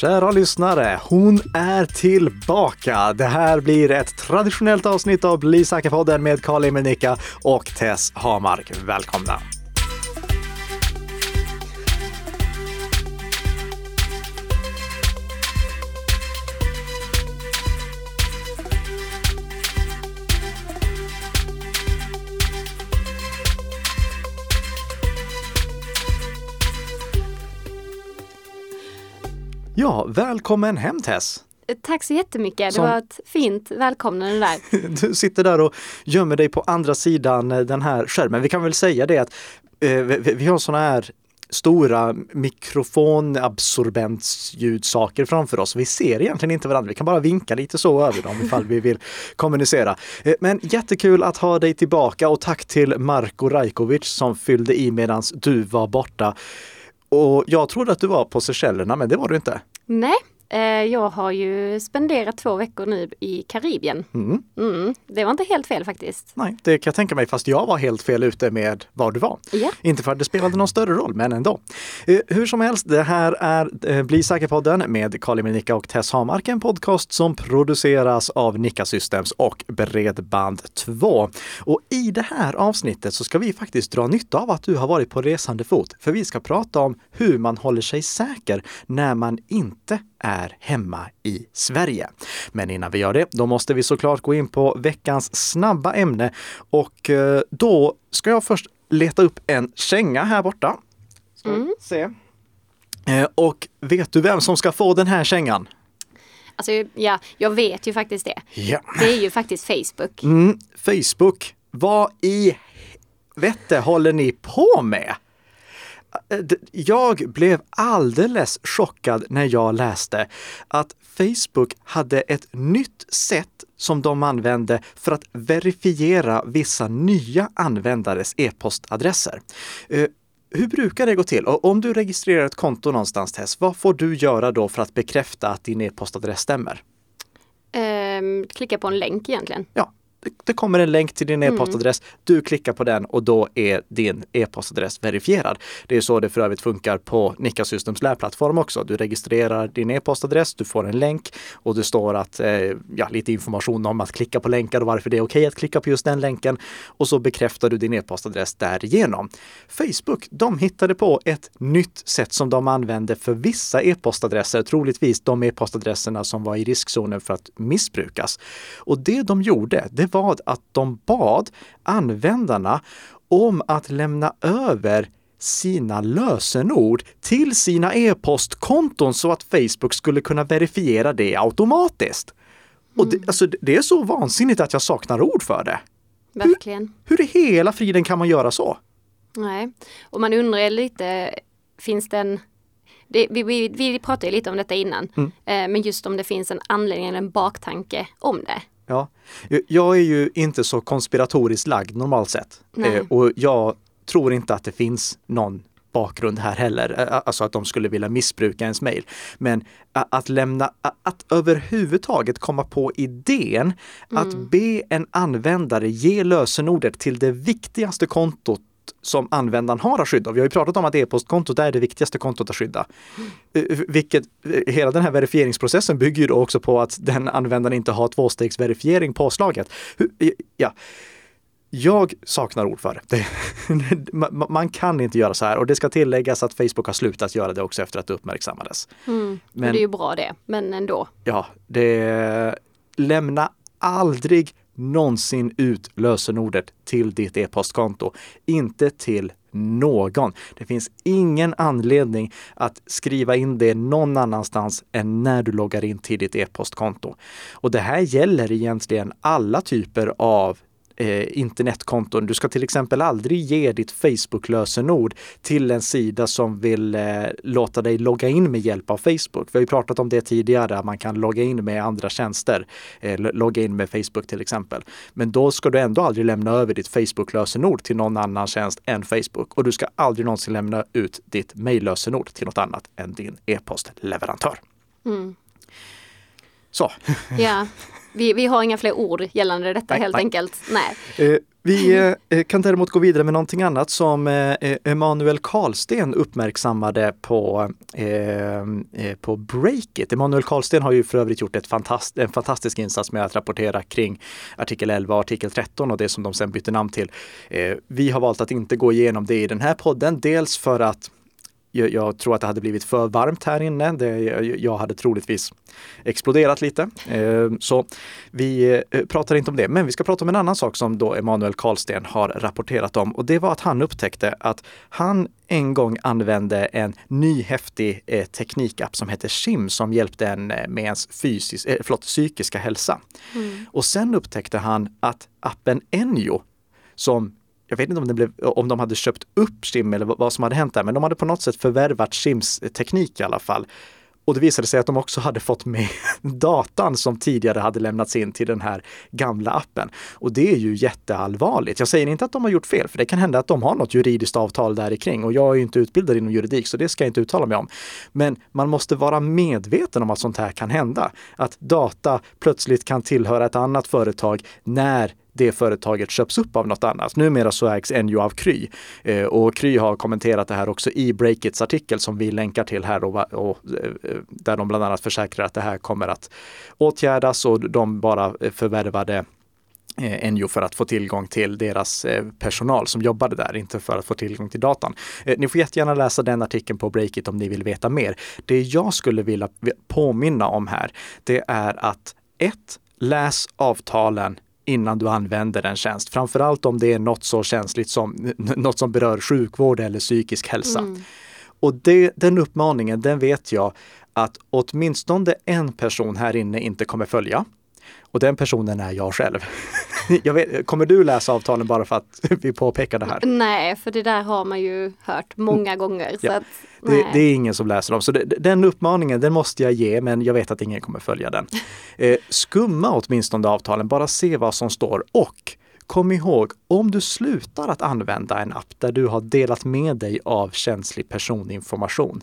Kära lyssnare, hon är tillbaka. Det här blir ett traditionellt avsnitt av Bli podden med Karl Nicka och Tess Hamark. Välkomna! Ja, välkommen hem Tess! Tack så jättemycket. Som... Det var ett fint välkomnande där. Du sitter där och gömmer dig på andra sidan den här skärmen. Vi kan väl säga det att eh, vi, vi har sådana här stora mikrofonabsorbensljudsaker framför oss. Vi ser egentligen inte varandra. Vi kan bara vinka lite så över dem ifall vi vill kommunicera. Eh, men jättekul att ha dig tillbaka och tack till Marko Rajkovic som fyllde i medans du var borta. Och jag trodde att du var på Seychellerna, men det var du inte. Nej, jag har ju spenderat två veckor nu i Karibien. Mm. Mm, det var inte helt fel faktiskt. Nej, det kan jag tänka mig, fast jag var helt fel ute med var du var. Ja. Inte för att det spelade någon större roll, men ändå. Eh, hur som helst, det här är eh, Bli säker-podden med Karl Nicka och Tess Hamark, en podcast som produceras av Nicka Systems och Bredband2. Och i det här avsnittet så ska vi faktiskt dra nytta av att du har varit på resande fot, för vi ska prata om hur man håller sig säker när man inte är hemma i Sverige. Men innan vi gör det, då måste vi såklart gå in på veckans snabba ämne och eh, då ska jag först leta upp en känga här borta. Ska mm. se. Eh, och vet du vem som ska få den här kängan? Alltså ja, jag vet ju faktiskt det. Ja. Det är ju faktiskt Facebook. Mm, Facebook. Vad i vette håller ni på med? Eh, jag blev alldeles chockad när jag läste att Facebook hade ett nytt sätt som de använde för att verifiera vissa nya användares e-postadresser. Eh, hur brukar det gå till? Och om du registrerar ett konto någonstans Tess, vad får du göra då för att bekräfta att din e-postadress stämmer? Um, klicka på en länk egentligen. Ja, det kommer en länk till din mm. e-postadress. Mm. Du klickar på den och då är din e-postadress verifierad. Det är så det för övrigt funkar på Nika Systems lärplattform också. Du registrerar din e-postadress, du får en länk och det står att, eh, ja, lite information om att klicka på länkar och varför det är okej okay att klicka på just den länken. Och så bekräftar du din e-postadress därigenom. Facebook, de hittade på ett nytt sätt som de använde för vissa e-postadresser, troligtvis de e-postadresserna som var i riskzonen för att missbrukas. Och det de gjorde, det var att de bad användarna om att lämna över sina lösenord till sina e-postkonton så att Facebook skulle kunna verifiera det automatiskt. Och det, mm. alltså, det är så vansinnigt att jag saknar ord för det. Verkligen. Hur, hur i hela friden kan man göra så? Nej, och man undrar lite, finns det en det, vi, vi, vi pratade lite om detta innan, mm. eh, men just om det finns en anledning eller en baktanke om det. Ja, jag är ju inte så konspiratoriskt lagd normalt sett. Eh, och jag tror inte att det finns någon bakgrund här heller, alltså att de skulle vilja missbruka ens mejl. Men att lämna, att överhuvudtaget komma på idén mm. att be en användare ge lösenordet till det viktigaste kontot som användaren har att skydda. Vi har ju pratat om att e-postkontot är det viktigaste kontot att skydda. Mm. Vilket, eh, hela den här verifieringsprocessen bygger ju då också på att den användaren inte har tvåstegsverifiering påslaget. Ja. Jag saknar ord för det. Man kan inte göra så här och det ska tilläggas att Facebook har slutat göra det också efter att det uppmärksammades. Mm. Men, det är ju bra det, men ändå. Ja, det lämna aldrig någonsin ut lösenordet till ditt e-postkonto. Inte till någon. Det finns ingen anledning att skriva in det någon annanstans än när du loggar in till ditt e-postkonto. Och det här gäller egentligen alla typer av eh, internetkonton. Du ska till exempel aldrig ge ditt Facebook-lösenord till en sida som vill eh, låta dig logga in med hjälp av Facebook. Vi har ju pratat om det tidigare, att man kan logga in med andra tjänster, eh, logga in med Facebook till exempel. Men då ska du ändå aldrig lämna över ditt Facebook-lösenord till någon annan tjänst än Facebook och du ska aldrig någonsin lämna ut ditt mejllösenord till något annat än din e-postleverantör. Mm. Så. Ja, vi, vi har inga fler ord gällande detta Nej, helt nej. enkelt. Nej. Eh, Vi eh, kan däremot gå vidare med någonting annat som eh, Emanuel Karlsten uppmärksammade på, eh, eh, på Breakit. Emanuel Karlsten har ju för övrigt gjort ett fantast, en fantastisk insats med att rapportera kring artikel 11 och artikel 13 och det som de sen bytte namn till. Eh, Vi har valt att inte gå igenom det i den här podden, dels för att jag, jag tror att det hade blivit för varmt här inne. Det, jag, hade troligtvis exploderat lite. Eh, så vi eh, pratar inte om det, men vi ska prata om en annan sak som då Emanuel Karlsten har rapporterat om och det var att han upptäckte att han en gång använde en ny häftig eh, teknikapp som heter Shim som hjälpte en med ens fysis, eh, förlåt, psykiska hälsa. Mm. Och sen upptäckte han att appen Enjo som jag vet inte om, det blev, om de hade köpt upp Shim eller vad som hade hänt där, men de hade på något sätt förvärvat Shims teknik i alla fall. Och det visade sig att de också hade fått med datan som tidigare hade lämnats in till den här gamla appen. Och det är ju jätteallvarligt. Jag säger inte att de har gjort fel, för det kan hända att de har något juridiskt avtal där kring och jag är ju inte utbildad inom juridik, så det ska jag inte uttala mig om. Men man måste vara medveten om att sånt här kan hända. Att data plötsligt kan tillhöra ett annat företag när det företaget köps upp av något annat. Numera så ägs Enjo av Kry eh, och Kry har kommenterat det här också i Breakits artikel som vi länkar till här och, och där de bland annat försäkrar att det här kommer att åtgärdas och de bara eh, förvärvade NU Enjo för att få tillgång till deras personal som jobbade där, inte för att få tillgång till datan. Ni får jättegärna läsa den artikeln på Breakit om ni vill veta mer. Det jag skulle vilja påminna om här, det är att ett, läs avtalen innan du använder en tjänst. Framförallt om det är något så känsligt som något som berör sjukvård eller psykisk hälsa. Mm. Och det, den uppmaningen, den vet jag att åtminstone en person här inne inte kommer följa. Och den personen är jag själv. Jag vet, kommer du läsa avtalen bara för att vi påpekar det här? Nej, för det där har man ju hört många gånger. Ja. Att, det, det, är ingen som läser dem. Så det, den uppmaningen, den måste jag ge, men jag vet att ingen kommer följa den. Eh, skumma åtminstone avtalen, bara se vad som står. Och kom ihåg, om du slutar att använda en app där du har delat med dig av känslig personinformation,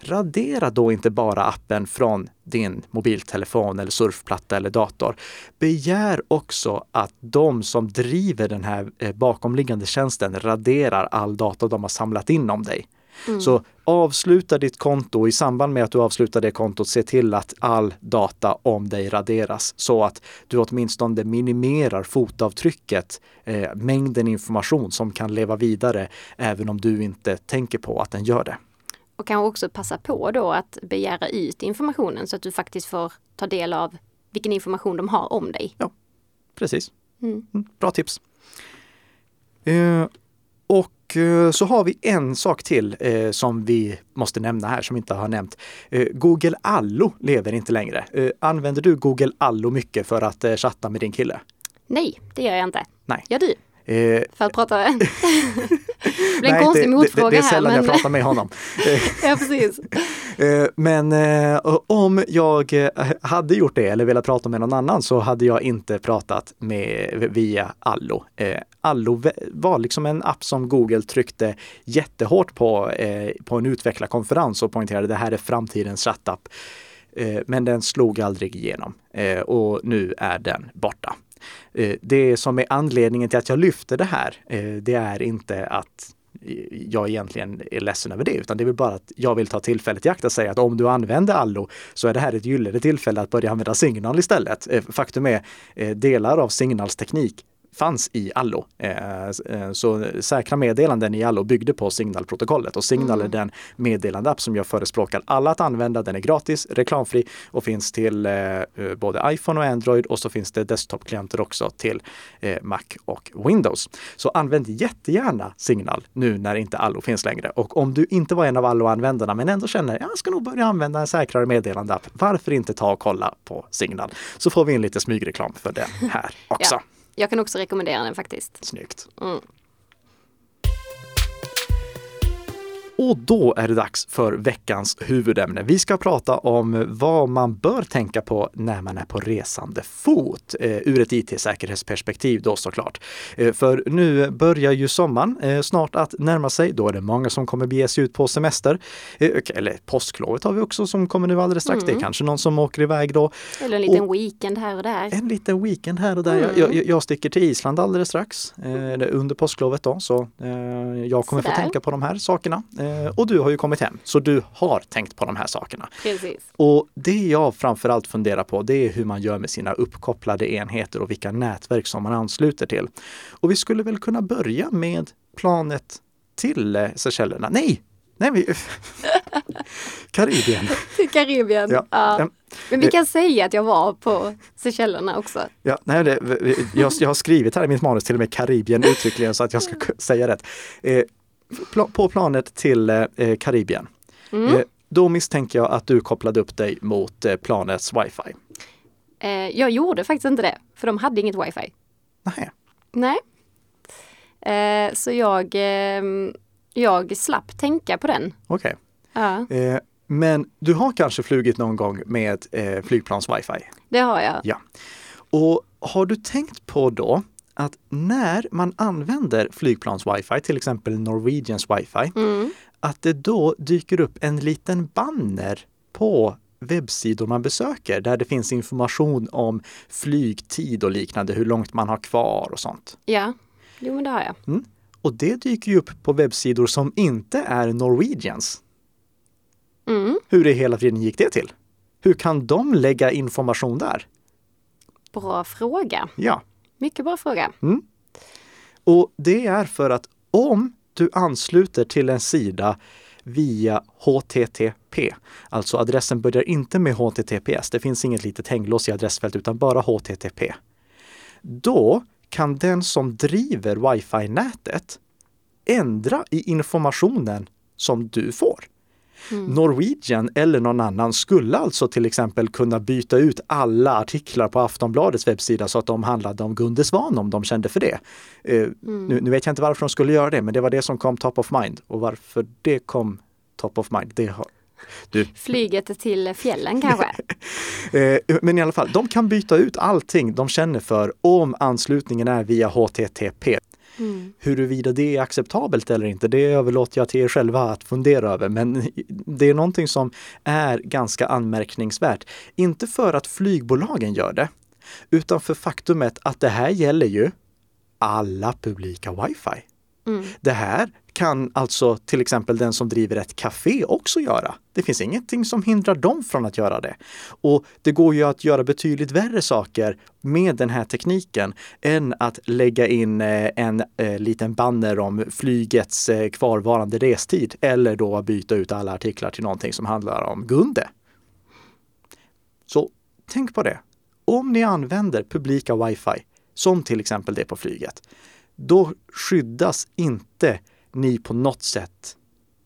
radera då inte bara appen från din mobiltelefon eller surfplatta eller dator. Begär också att de som driver den här eh, bakomliggande tjänsten raderar all data de har samlat in om dig. Mm. Så avsluta ditt konto i samband med att du avslutar det kontot, se till att all data om dig raderas så att du åtminstone minimerar fotavtrycket, eh, mängden information som kan leva vidare även om du inte tänker på att den gör det. Och kanske också passa på då att begära ut informationen så att du faktiskt får ta del av vilken information de har om dig. Ja, precis. Mm. Bra tips. Eh, och eh, så har vi en sak till eh, som vi måste nämna här som vi inte har nämnt. Eh, Google Allo lever inte längre. Eh, använder du Google Allo mycket för att eh, chatta med din kille? Nej, det gör jag inte. Nej. Gör du? Eh, för att prata... det blir en konstig motfråga här. Det, det är sällan men... jag pratar med honom. ja, precis. Men eh, om jag hade gjort det eller velat prata med någon annan så hade jag inte pratat med, via Allo. Eh, Allo var liksom en app som Google tryckte jättehårt på eh, på en utvecklarkonferens och poängterade det här är framtidens chattapp. Eh, men den slog aldrig igenom och nu är den borta. Eh, det som är anledningen till att jag lyfter det här, eh, det är inte att jag egentligen är ledsen över det, utan det är väl bara att jag vill ta tillfället i akt att säga att om du använder Allo så är det här ett gyllene tillfälle att börja använda Signal istället. Eh, faktum är delar av Signals teknik fanns i Allo. Så säkra meddelanden i Allo byggde på Signal-protokollet och Signal mm. är den meddelandeapp som jag förespråkar alla att använda. Den är gratis, reklamfri och finns till både iPhone och Android och så finns det desktop-klienter också till Mac och Windows. Så använd jättegärna Signal nu när inte Allo finns längre. Och om du inte var en av Allo-användarna men ändå känner jag ska nog börja använda en säkrare meddelandeapp, varför inte ta och kolla på Signal? Så får vi in lite smygreklam för den här också. Ja. Jag kan också rekommendera den faktiskt. Snyggt. Mm. Och då är det dags för veckans huvudämne. Vi ska prata om vad man bör tänka på när man är på resande fot eh, ur ett IT-säkerhetsperspektiv då såklart. Eh, för nu börjar ju sommaren eh, snart att närma sig. Då är det många som kommer bege sig ut på semester. Eller påsklovet har vi också som kommer nu alldeles strax. Mm. Det är mm. kanske någon som åker iväg då. Eller en liten och, weekend här och där. En liten weekend här och där. Mm. Jag, jag, jag, sticker till Island alldeles strax under påsklovet då så jag kommer Sådär. få tänka på de här sakerna. Eh, och du har ju kommit hem, så du har tänkt på de här sakerna. Precis. Och det jag framförallt funderar på, det är hur man gör med sina uppkopplade enheter och vilka nätverk som man ansluter till. Och vi skulle väl kunna börja med planet till eh, Seychellerna. Nej, Nej, vi... Karibien. Till Karibien, ja. ja. Men vi kan eh, säga att jag var på Seychellerna också. Ja, nej, det, jag, jag har skrivit här i mitt manus till och med Karibien uttryckligen så att jag ska säga rätt. På planet till eh, Karibien. Mm. Eh, då misstänker jag att du kopplade upp dig mot eh, planets wifi. Eh, jag gjorde faktiskt inte det, för de hade inget wifi. Nej. Nej. Eh, så jag, ehm, jag slapp tänka på den. Okej. Okay. Ja. Eh, men du har kanske flugit någon gång med flygplans wifi? Det har jag. Ja. Och har du tänkt på då att när man använder flygplans wifi, till exempel Norwegians wifi, mm. att det då dyker upp en liten banner på webbsidor man besöker där det finns information om flygtid och liknande, hur långt man har kvar och sånt. Ja, jo men det har jag. Mm. Och det dyker ju upp på webbsidor som inte är Norwegians. Mm. Hur i hela friden gick det till? Hur kan de lägga information där? Bra fråga. Ja. Mycket bra fråga. Mm. Och det är för att om du ansluter till en sida via HTTP, alltså adressen börjar inte med HTTPS, det finns inget litet hänglås i adressfält utan bara HTTP. Då kan den som driver wifi-nätet ändra i informationen som du får. Mm. Norwegian eller någon annan skulle alltså till exempel kunna byta ut alla artiklar på Aftonbladets webbsida så att de handlade om Gunde Svan om de kände för det. Eh, mm. nu, nu, vet jag inte varför de skulle göra det, men det var det som kom top of mind. Och varför det kom top of mind, det har, du. Flyget till fjällen kanske? Eh, men i alla fall, de kan byta ut allting de känner för om anslutningen är via HTTP. Mm. Huruvida det är acceptabelt eller inte, det överlåter jag till er själva att fundera över. Men det är någonting som är ganska anmärkningsvärt. Inte för att flygbolagen gör det, utan för faktumet att det här gäller ju alla publika wifi. Mm. Det här kan alltså till exempel den som driver ett café också göra. Det finns ingenting som hindrar dem från att göra det. Och det går ju att göra betydligt värre saker med den här tekniken än att lägga in eh, en eh, liten banner om flygets eh, kvarvarande restid eller då byta ut alla artiklar till någonting som handlar om Gunde. Så tänk på det. Om ni använder publika wifi, som till exempel det på flyget, då skyddas inte ni på något sätt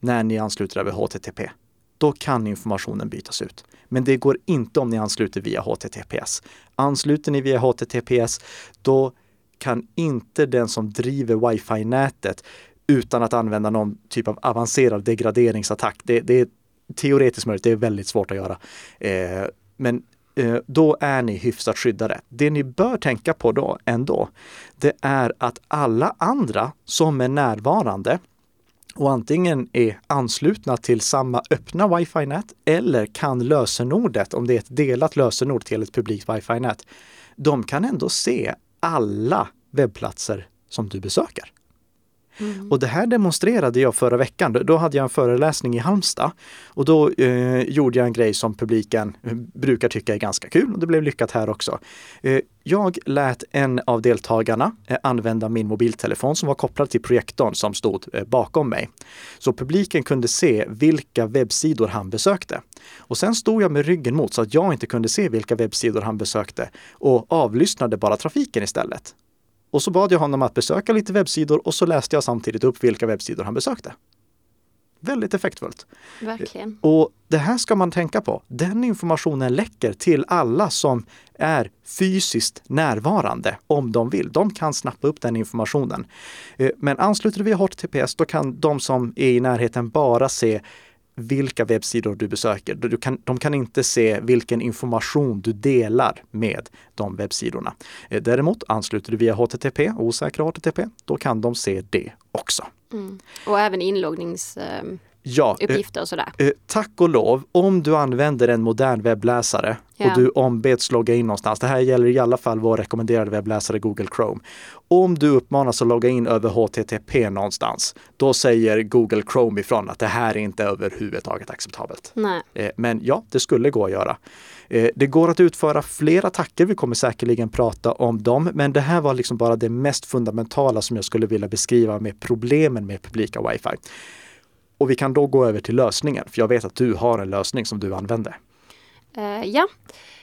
när ni ansluter över HTTP. Då kan informationen bytas ut. Men det går inte om ni ansluter via HTTPS. Ansluter ni via HTTPS, då kan inte den som driver wifi-nätet utan att använda någon typ av avancerad degraderingsattack. Det, det är teoretiskt möjligt, det är väldigt svårt att göra. Eh, men Eh, då är ni hyfsat skyddade. Det ni bör tänka på då ändå, det är att alla andra som är närvarande och antingen är anslutna till samma öppna wifi-nät eller kan lösenordet, om det är ett delat lösenord till ett publikt wifi-nät, de kan ändå se alla webbplatser som du besöker. Mm. Och det här demonstrerade jag förra veckan. Då hade jag en föreläsning i Halmstad och då eh, gjorde jag en grej som publiken eh, brukar tycka är ganska kul och det blev lyckat här också. Eh, jag lät en av deltagarna eh, använda min mobiltelefon som var kopplad till projektorn som stod eh, bakom mig. Så publiken kunde se vilka webbsidor han besökte. Och sen stod jag med ryggen mot så att jag inte kunde se vilka webbsidor han besökte och avlyssnade bara trafiken istället. Och så bad jag honom att besöka lite webbsidor och så läste jag samtidigt upp vilka webbsidor han besökte. Väldigt effektfullt. Verkligen. Och det här ska man tänka på. Den informationen läcker till alla som är fysiskt närvarande om de vill. De kan snappa upp den informationen. Eh, men ansluter du via HTTPS, då kan de som är i närheten bara se vilka webbsidor du besöker. Du kan, de kan inte se vilken information du delar med de webbsidorna. Eh, däremot ansluter du via HTTP, osäkra HTTP, då kan de se det också. Mm. Och även inloggnings... Eh, ja, uppgifter och sådär. Eh, tack och lov, om du använder en modern webbläsare ja. och du ombeds logga in någonstans. Det här gäller i alla fall vår rekommenderade webbläsare Google Chrome. Om du uppmanas att logga in över HTTP någonstans, då säger Google Chrome ifrån att det här är inte överhuvudtaget acceptabelt. Eh, men ja, det skulle gå att göra. Eh, det går att utföra flera attacker. Vi kommer säkerligen prata om dem, men det här var liksom bara det mest fundamentala som jag skulle vilja beskriva med problemen med publika wifi. Och vi kan då gå över till lösningen, för jag vet att du har en lösning som du använder. Uh, ja,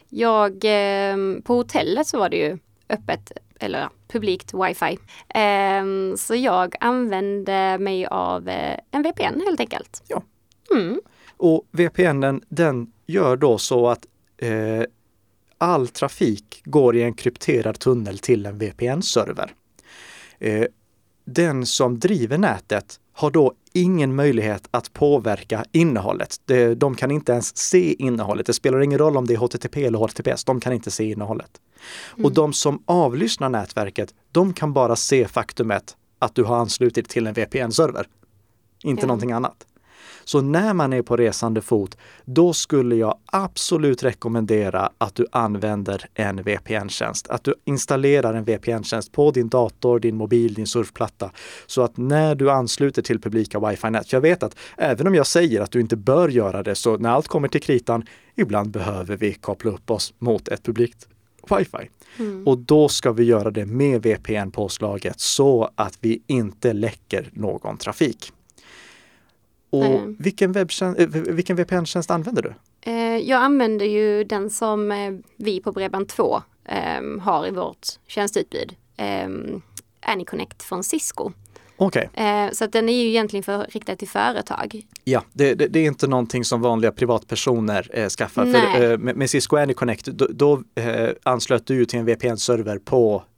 jag, uh, på hotellet så var det ju öppet eller publikt wifi. Uh, så jag använde mig av eh, en VPN helt enkelt. Ja. Mm. Och VPN den gör då så att eh, all trafik går i en krypterad tunnel till en VPN-server. Den som driver nätet har då ingen möjlighet att påverka innehållet. De kan inte ens se innehållet. Det spelar ingen roll om det är HTTP eller HTTPS, de kan inte se innehållet. Mm. Och de som avlyssnar nätverket, de kan bara se faktumet att du har anslutit till en VPN-server. Inte ja. någonting annat. Så när man är på resande fot, då skulle jag absolut rekommendera att du använder en VPN-tjänst. Att du installerar en VPN-tjänst på din dator, din mobil, din surfplatta. Så att när du ansluter till publika wifi-nät, jag vet att även om jag säger att du inte bör göra det, så när allt kommer till kritan, ibland behöver vi koppla upp oss mot ett publikt wifi. Mm. Och då ska vi göra det med VPN-påslaget så att vi inte läcker någon trafik. Och mm. vilken, eh, vilken VPN-tjänst använder du? Eh, jag använder ju den som eh, vi på Bredband2 ehm, har i vårt tjänsteutbud. Ehm, AnyConnect från Cisco. Okay. Så att den är ju egentligen för, riktad till företag. Ja, det, det, det är inte någonting som vanliga privatpersoner eh, skaffar. För, med, med Cisco AnyConnect, då, då eh, anslöt du till en VPN-server på Eh,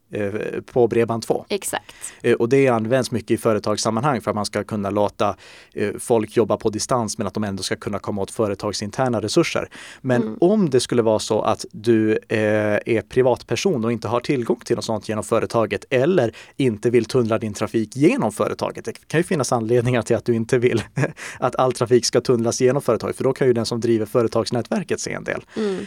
på Bredband2. Exakt. Eh, och det används mycket i företagssammanhang för att man ska kunna låta eh, folk jobba på distans men att de ändå ska kunna komma åt företagsinterna resurser. Men mm. om det skulle vara så att du är privatperson och inte har tillgång till något sånt genom företaget eller inte vill tunnla din trafik genom företaget. Det kan ju finnas anledningar till att du inte vill att all trafik ska tunnlas genom företaget för då kan ju den som driver företagsnätverket se en del. Mm.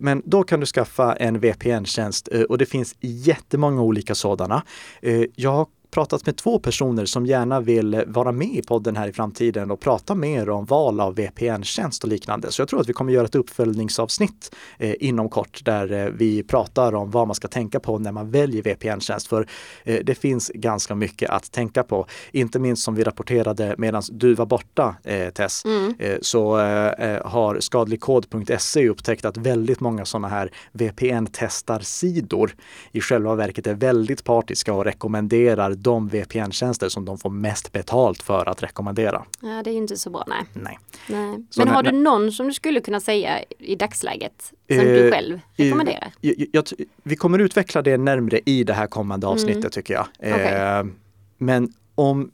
Men då kan du skaffa en VPN-tjänst och det finns jätte jättemånga olika sådana. Eh, jag pratat med två personer som gärna vill vara med i podden här i framtiden och prata mer om val av VPN-tjänst och liknande. Så jag tror att vi kommer göra ett uppföljningsavsnitt eh, inom kort där eh, vi pratar om vad man ska tänka på när man väljer VPN-tjänst. För eh, det finns ganska mycket att tänka på. Inte minst som vi rapporterade medan du var borta eh, Tess, mm. Eh, så eh, har skadligkod.se upptäckt att väldigt många sådana här VPN-testarsidor i själva verket är väldigt partiska och rekommenderar de VPN-tjänster som de får mest betalt för att rekommendera. Ja, det är inte så bra, nej. nej. nej. Men har du någon som du skulle kunna säga i dagsläget som eh, du själv rekommenderar? Jag, jag, vi kommer utveckla det närmre i det här kommande mm. avsnittet mm. tycker jag. Okay. Eh, men om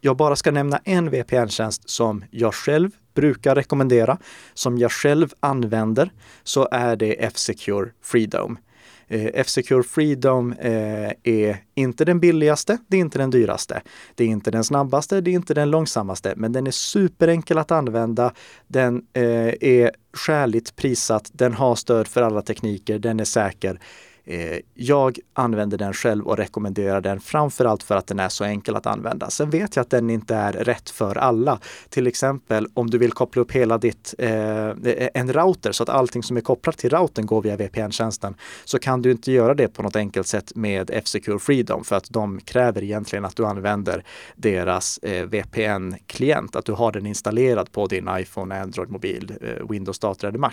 jag bara ska nämna en VPN-tjänst som jag själv brukar rekommendera, som jag själv använder, så är det F-Secure Freedom. Eh, F-Secure Freedom eh, är inte den billigaste, det är inte den dyraste. Det är inte den snabbaste, det är inte den långsammaste, men den är superenkel att använda. Den eh, är skäligt prissatt, den har stöd för alla tekniker, den är säker. Eh, jag använder den själv och rekommenderar den framförallt för att den är så enkel att använda. Sen vet jag att den inte är rätt för alla. Till exempel om du vill koppla upp hela ditt, eh, en router så att allting som är kopplat till routern går via VPN-tjänsten så kan du inte göra det på något enkelt sätt med F-Secure Freedom för att de kräver egentligen att du använder deras eh, VPN-klient, att du har den installerad på din iPhone, Android-mobil, eh, Windows-dator eller Mac.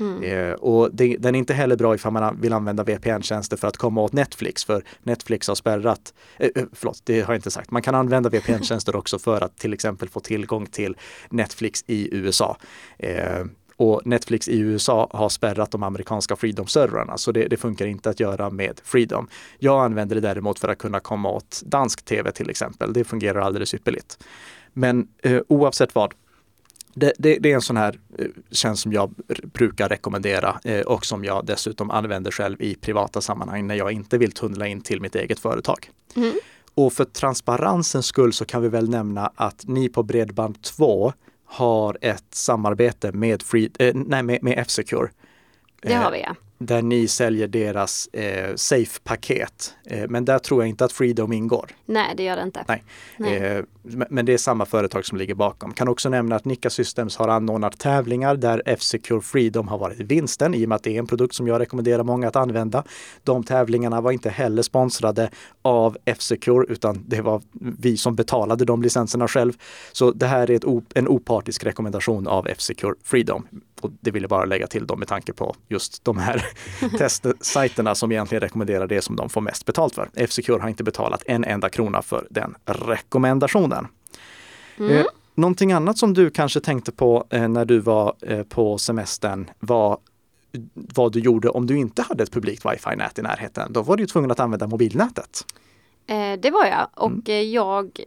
Mm. Eh, och det, den är inte heller bra ifall man vill använda VPN-tjänster för att komma åt Netflix, för Netflix har spärrat, eh, eh, förlåt, det har jag inte sagt. Man kan använda VPN-tjänster också för att till exempel få tillgång till Netflix i USA. Eh, och Netflix i USA har spärrat de amerikanska Freedom-servrarna, så det, det, funkar inte att göra med Freedom. Jag använder det däremot för att kunna komma åt dansk tv till exempel. Det fungerar alldeles ypperligt. Men eh, oavsett vad, det, det, det, är en sån här eh, tjänst som jag brukar rekommendera eh, och som jag dessutom använder själv i privata sammanhang när jag inte vill tunnla in till mitt eget företag. Mm. Och för transparensens skull så kan vi väl nämna att ni på Bredband2 har ett samarbete med, Free, eh, nej, med, med F-Secure. Det har vi ja där ni säljer deras eh, Safe-paket. Eh, men där tror jag inte att Freedom ingår. Nej, det gör det inte. Nej. Nej. Eh, men det är samma företag som ligger bakom. Kan också nämna att Nika Systems har anordnat tävlingar där F-Secure Freedom har varit vinsten i och med att det är en produkt som jag rekommenderar många att använda. De tävlingarna var inte heller sponsrade av F-Secure utan det var vi som betalade de licenserna själv. Så det här är ett, en opartisk rekommendation av F-Secure Freedom. Och det vill jag bara lägga till dem med tanke på just de här testsajterna som egentligen rekommenderar det som de får mest betalt för. F-Secure har inte betalat en enda krona för den rekommendationen. Mm. Eh, någonting annat som du kanske tänkte på eh, när du var eh, på semestern var vad du gjorde om du inte hade ett publikt wifi-nät i närheten. Då var du tvungen att använda mobilnätet. Eh, det var jag och mm. jag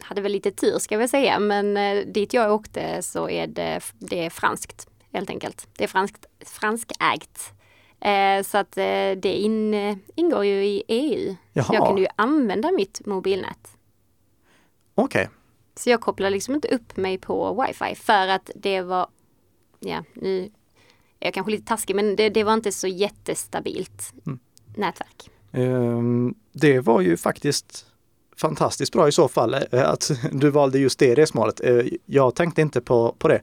hade väl lite tur ska vi säga, men eh, dit jag åkte så är det, det är franskt helt enkelt. Det är franskt, franskägt. Eh, så att eh, det in, ingår ju i EU. Jaha. Så jag kunde ju använda mitt mobilnät. Okej. Okay. Så jag kopplade liksom inte upp mig på wifi för att det var, ja nu är jag kanske lite taskig men det, det var inte så jättestabilt mm. nätverk. Um, det var ju faktiskt fantastiskt bra i så fall eh, att du valde just det resmålet. Eh, jag tänkte inte på, på det.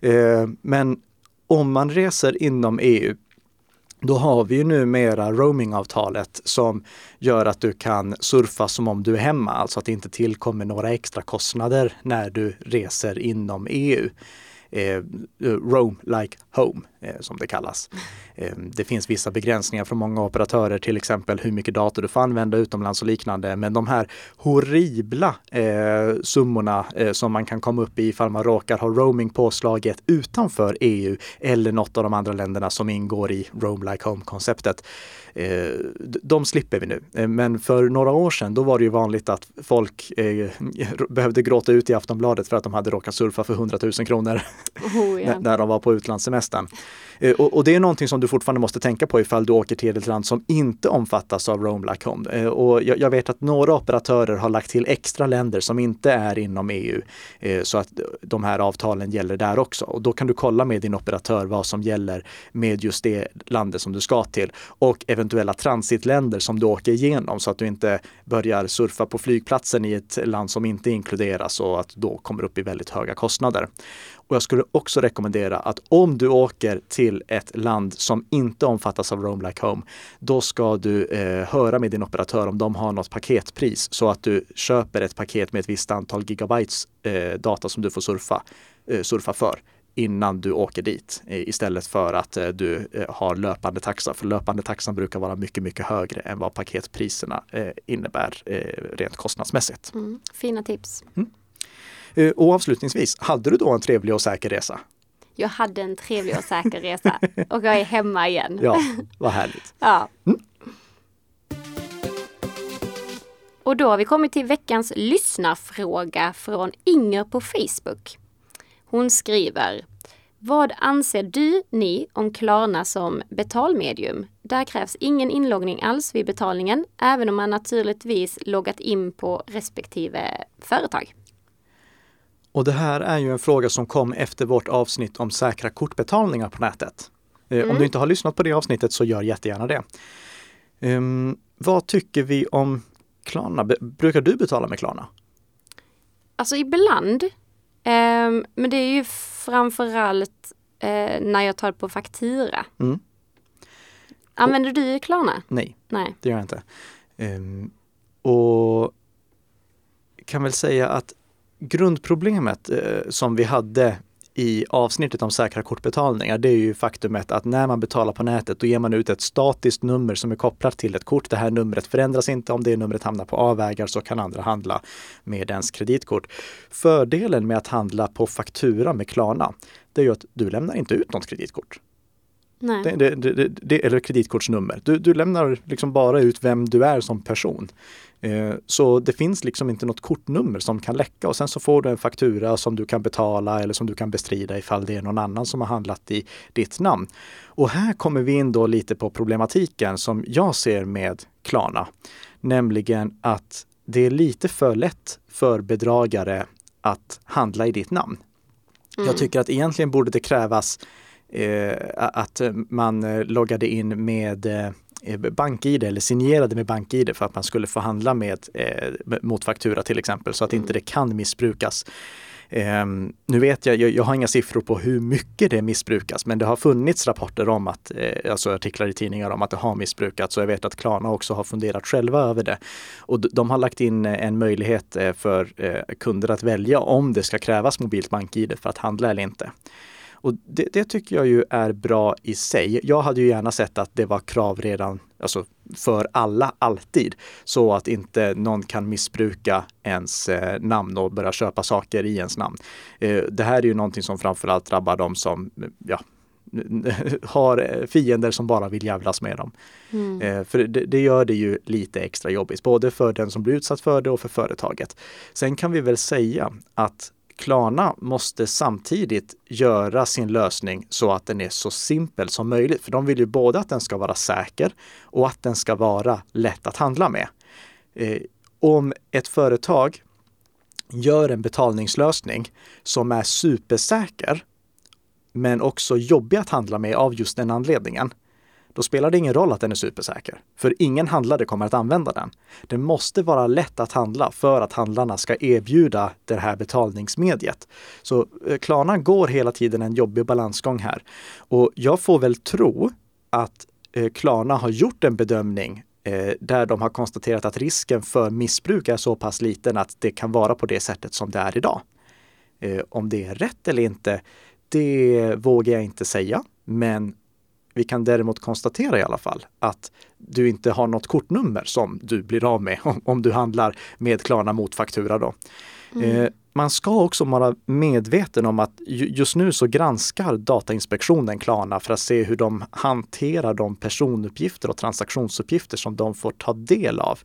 Eh, men om man reser inom EU då har vi ju numera roamingavtalet som gör att du kan surfa som om du är hemma, alltså att det inte tillkommer några extra kostnader när du reser inom EU eh, Roam like home eh, som det kallas. Eh, det finns vissa begränsningar från många operatörer, till exempel hur mycket dator du får använda utomlands och liknande. Men de här horribla eh, summorna eh, som man kan komma upp i ifall man råkar ha roaming påslaget utanför EU eller något av de andra länderna som ingår i Roam like home-konceptet. Eh, de slipper vi nu. Eh, men för några år sedan, då var det ju vanligt att folk eh, behövde gråta ut i Aftonbladet för att de hade råkat surfa för 100 000 kronor oh, yeah. när de var på utlandssemestern. Eh, och, och, det är någonting som du fortfarande måste tänka på ifall du åker till ett land som inte omfattas av Roam Like Home. Och jag, jag, vet att några operatörer har lagt till extra länder som inte är inom EU eh, så att de här avtalen gäller där också. Och då kan du kolla med din operatör vad som gäller med just det landet som du ska till och eventuella transitländer som du åker igenom så att du inte börjar surfa på flygplatsen i ett land som inte inkluderas och att då kommer upp i väldigt höga kostnader. Och jag skulle också rekommendera att om du åker till ett land som inte omfattas av Roam Like Home, då ska du eh, höra med din operatör om de har något paketpris så att du köper ett paket med ett visst antal gigabytes eh, data som du får surfa, eh, surfa för innan du åker dit eh, istället för att eh, du eh, har löpande taxa. För löpande taxan brukar vara mycket, mycket högre än vad paketpriserna innebär rent kostnadsmässigt. Mm, fina tips. Mm. Eh, och avslutningsvis, hade du då en trevlig och säker resa? Jag hade en trevlig och säker resa och jag är hemma igen. Ja, vad härligt. ja. Mm. Och då har vi kommit till veckans lyssnarfråga från Inger på Facebook. Hon skriver Vad anser du, ni, om Klarna som betalmedium? Där krävs ingen inloggning alls vid betalningen, även om man naturligtvis loggat in på respektive företag. Och det här är ju en fråga som kom efter vårt avsnitt om säkra kortbetalningar på nätet. Mm. Om du inte har lyssnat på det avsnittet så gör jättegärna det. Um, vad tycker vi om Klarna? Brukar du betala med Klarna? Alltså ibland. Um, men det är ju framförallt uh, när jag tar på faktura. Mm. Använder och, du Klarna? Nej, nej, det gör jag inte. Um, och kan väl säga att grundproblemet eh, som vi hade i avsnittet om säkra kortbetalningar, det är ju faktumet att när man betalar på nätet, då ger man ut ett statiskt nummer som är kopplat till ett kort. Det här numret förändras inte. Om det numret hamnar på avvägar så kan andra handla med ens kreditkort. Fördelen med att handla på faktura med Klarna, det är ju att du lämnar inte ut något kreditkort. Det, det, det, eller kreditkortsnummer. Du, du lämnar liksom bara ut vem du är som person. Eh, så det finns liksom inte något kortnummer som kan läcka och sen så får du en faktura som du kan betala eller som du kan bestrida ifall det är någon annan som har handlat i ditt namn. Och här kommer vi in då lite på problematiken som jag ser med Klarna. Nämligen att det är lite för lätt för bedragare att handla i ditt namn. Mm. Jag tycker att egentligen borde det krävas att man eh, loggade in med eh, BankID eller signerade med BankID för att man skulle få handla med, eh, mot faktura till exempel så att inte det kan missbrukas. Um, nu vet jag, jag, jag, har inga siffror på hur mycket det missbrukas, men det har funnits rapporter om att, eh, alltså artiklar i tidningar om att det har missbrukats och jag vet att Klarna också har funderat själva över det. Och de har lagt in en möjlighet eh, för eh, kunder att välja om det ska krävas mobilt BankID för att handla eller inte. Och det, det, tycker jag ju är bra i sig. Jag hade ju gärna sett att det var krav redan alltså för alla, alltid. Så att inte någon kan missbruka ens eh, namn och börja köpa saker i ens namn. Eh, det här är ju någonting som framförallt drabbar de som ja, har fiender som bara vill jävlas med dem. Mm. Eh, för det, det, gör det ju lite extra jobbigt, både för den som blir utsatt för det och för företaget. Sen kan vi väl säga att Klarna måste samtidigt göra sin lösning så att den är så simpel som möjligt. För de vill ju både att den ska vara säker och att den ska vara lätt att handla med. Eh, om ett företag gör en betalningslösning som är supersäker men också jobbig att handla med av just den anledningen, då spelar det ingen roll att den är supersäker. För ingen handlare kommer att använda den. Det måste vara lätt att handla för att handlarna ska erbjuda det här betalningsmediet. Så eh, Klarna går hela tiden en jobbig balansgång här. Och jag får väl tro att eh, Klarna har gjort en bedömning eh, där de har konstaterat att risken för missbruk är så pass liten att det kan vara på det sättet som det är idag. Om det är rätt eller inte, det vågar jag inte säga. Men vi kan däremot konstatera i alla fall att du inte har något kortnummer som du blir av med om, du handlar med Klarna mot faktura. Då. Mm. Eh, man ska också vara medveten om att just nu så granskar Datainspektionen Klarna för att se hur de hanterar de personuppgifter och transaktionsuppgifter som de får ta del av.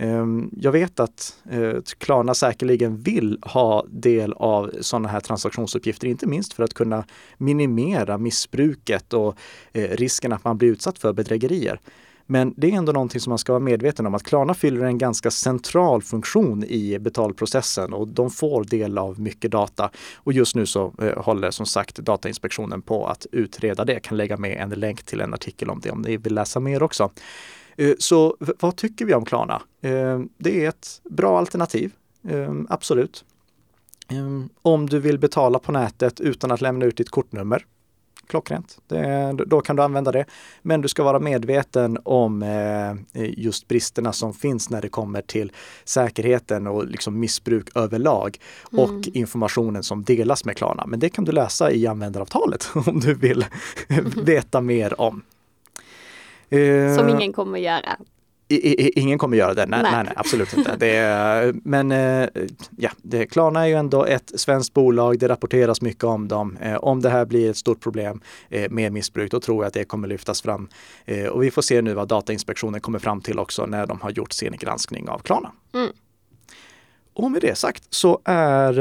Ehm, jag vet att eh, Klarna säkerligen vill ha del av sådana här transaktionsuppgifter, inte minst för att kunna minimera missbruket och eh, risken att man blir utsatt för bedrägerier. Men det är ändå någonting som man ska vara medveten om att Klarna fyller en ganska central funktion i betalprocessen och de får del av mycket data. Och just nu så eh, håller som sagt Datainspektionen på att utreda det. Jag kan lägga med en länk till en artikel om det om ni vill läsa mer också. Eh, så vad tycker vi om Klarna? Eh, det är ett bra alternativ, eh, absolut. Om du vill betala på nätet utan att lämna ut ditt kortnummer, klockrent. Det, då kan du använda det. Men du ska vara medveten om just bristerna som finns när det kommer till säkerheten och liksom missbruk överlag och mm. informationen som delas med Klarna. Men det kan du läsa i användaravtalet om du vill veta mer om. Eh, Som ingen kommer göra. ingen kommer göra det, nej, nej. nej, absolut inte. Det men eh, ja, det, Klarna är ju ändå ett svenskt bolag, det rapporteras mycket om dem. Eh, om det här blir ett stort problem med missbruk, då tror jag att det kommer lyftas fram. Och vi får se nu vad Datainspektionen kommer fram till också när de har gjort sin granskning av Klarna. Mm. Och med det sagt så är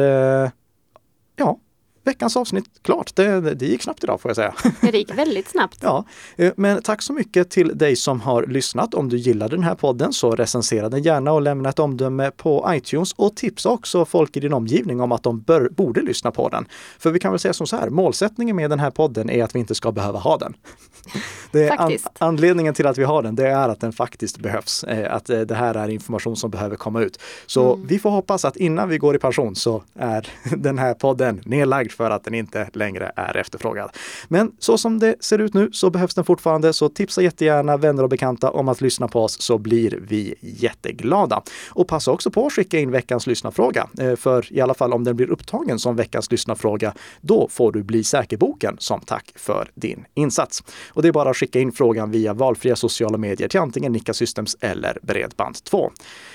ja, veckans avsnitt klart. Det, det gick snabbt idag får jag säga. Det gick väldigt snabbt. ja, eh, men tack så mycket till dig som har lyssnat. Om du gillade den här podden så recensera den gärna och lämna ett omdöme på iTunes och tipsa också folk i din omgivning om att de bör, borde lyssna på den. För vi kan väl säga som så här, målsättningen med den här podden är att vi inte ska behöva ha den. Det är an, anledningen till att vi har den, det är att den faktiskt behövs. Eh, Att eh, det här är information som behöver komma ut. Så Mm. vi får hoppas att innan vi går i pension så är den här podden nedlagd för att den inte längre är efterfrågad. Men så som det ser ut nu så behövs den fortfarande, så tipsa jättegärna vänner och bekanta om att lyssna på oss så blir vi jätteglada. Och passa också på att skicka in veckans lyssnarfråga. Eh, för i alla fall om den blir upptagen som veckans lyssnarfråga, då får du bli säker-boken som tack för din insats. Och det är bara att skicka in frågan via valfria sociala medier till antingen Nika Systems eller Bredband2.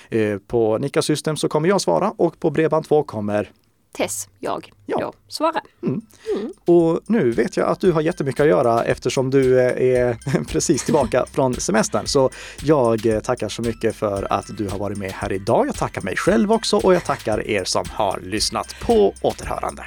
Eh, på Nika Systems så kommer jag svara och på Bredband2 kommer Tess, jag, Ja. då svara. och nu vet jag att du har jättemycket att göra eftersom du eh, är precis tillbaka från semestern. Så jag eh, tackar så mycket för att du har varit med här idag. Jag tackar mig själv också och jag tackar er som har lyssnat på återhörande.